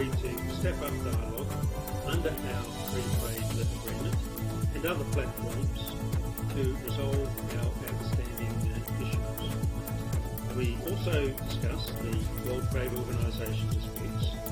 reaching step-up dialogue under our free trade agreement and other platforms to resolve our outstanding issues. We also discussed the World Trade Organization disputes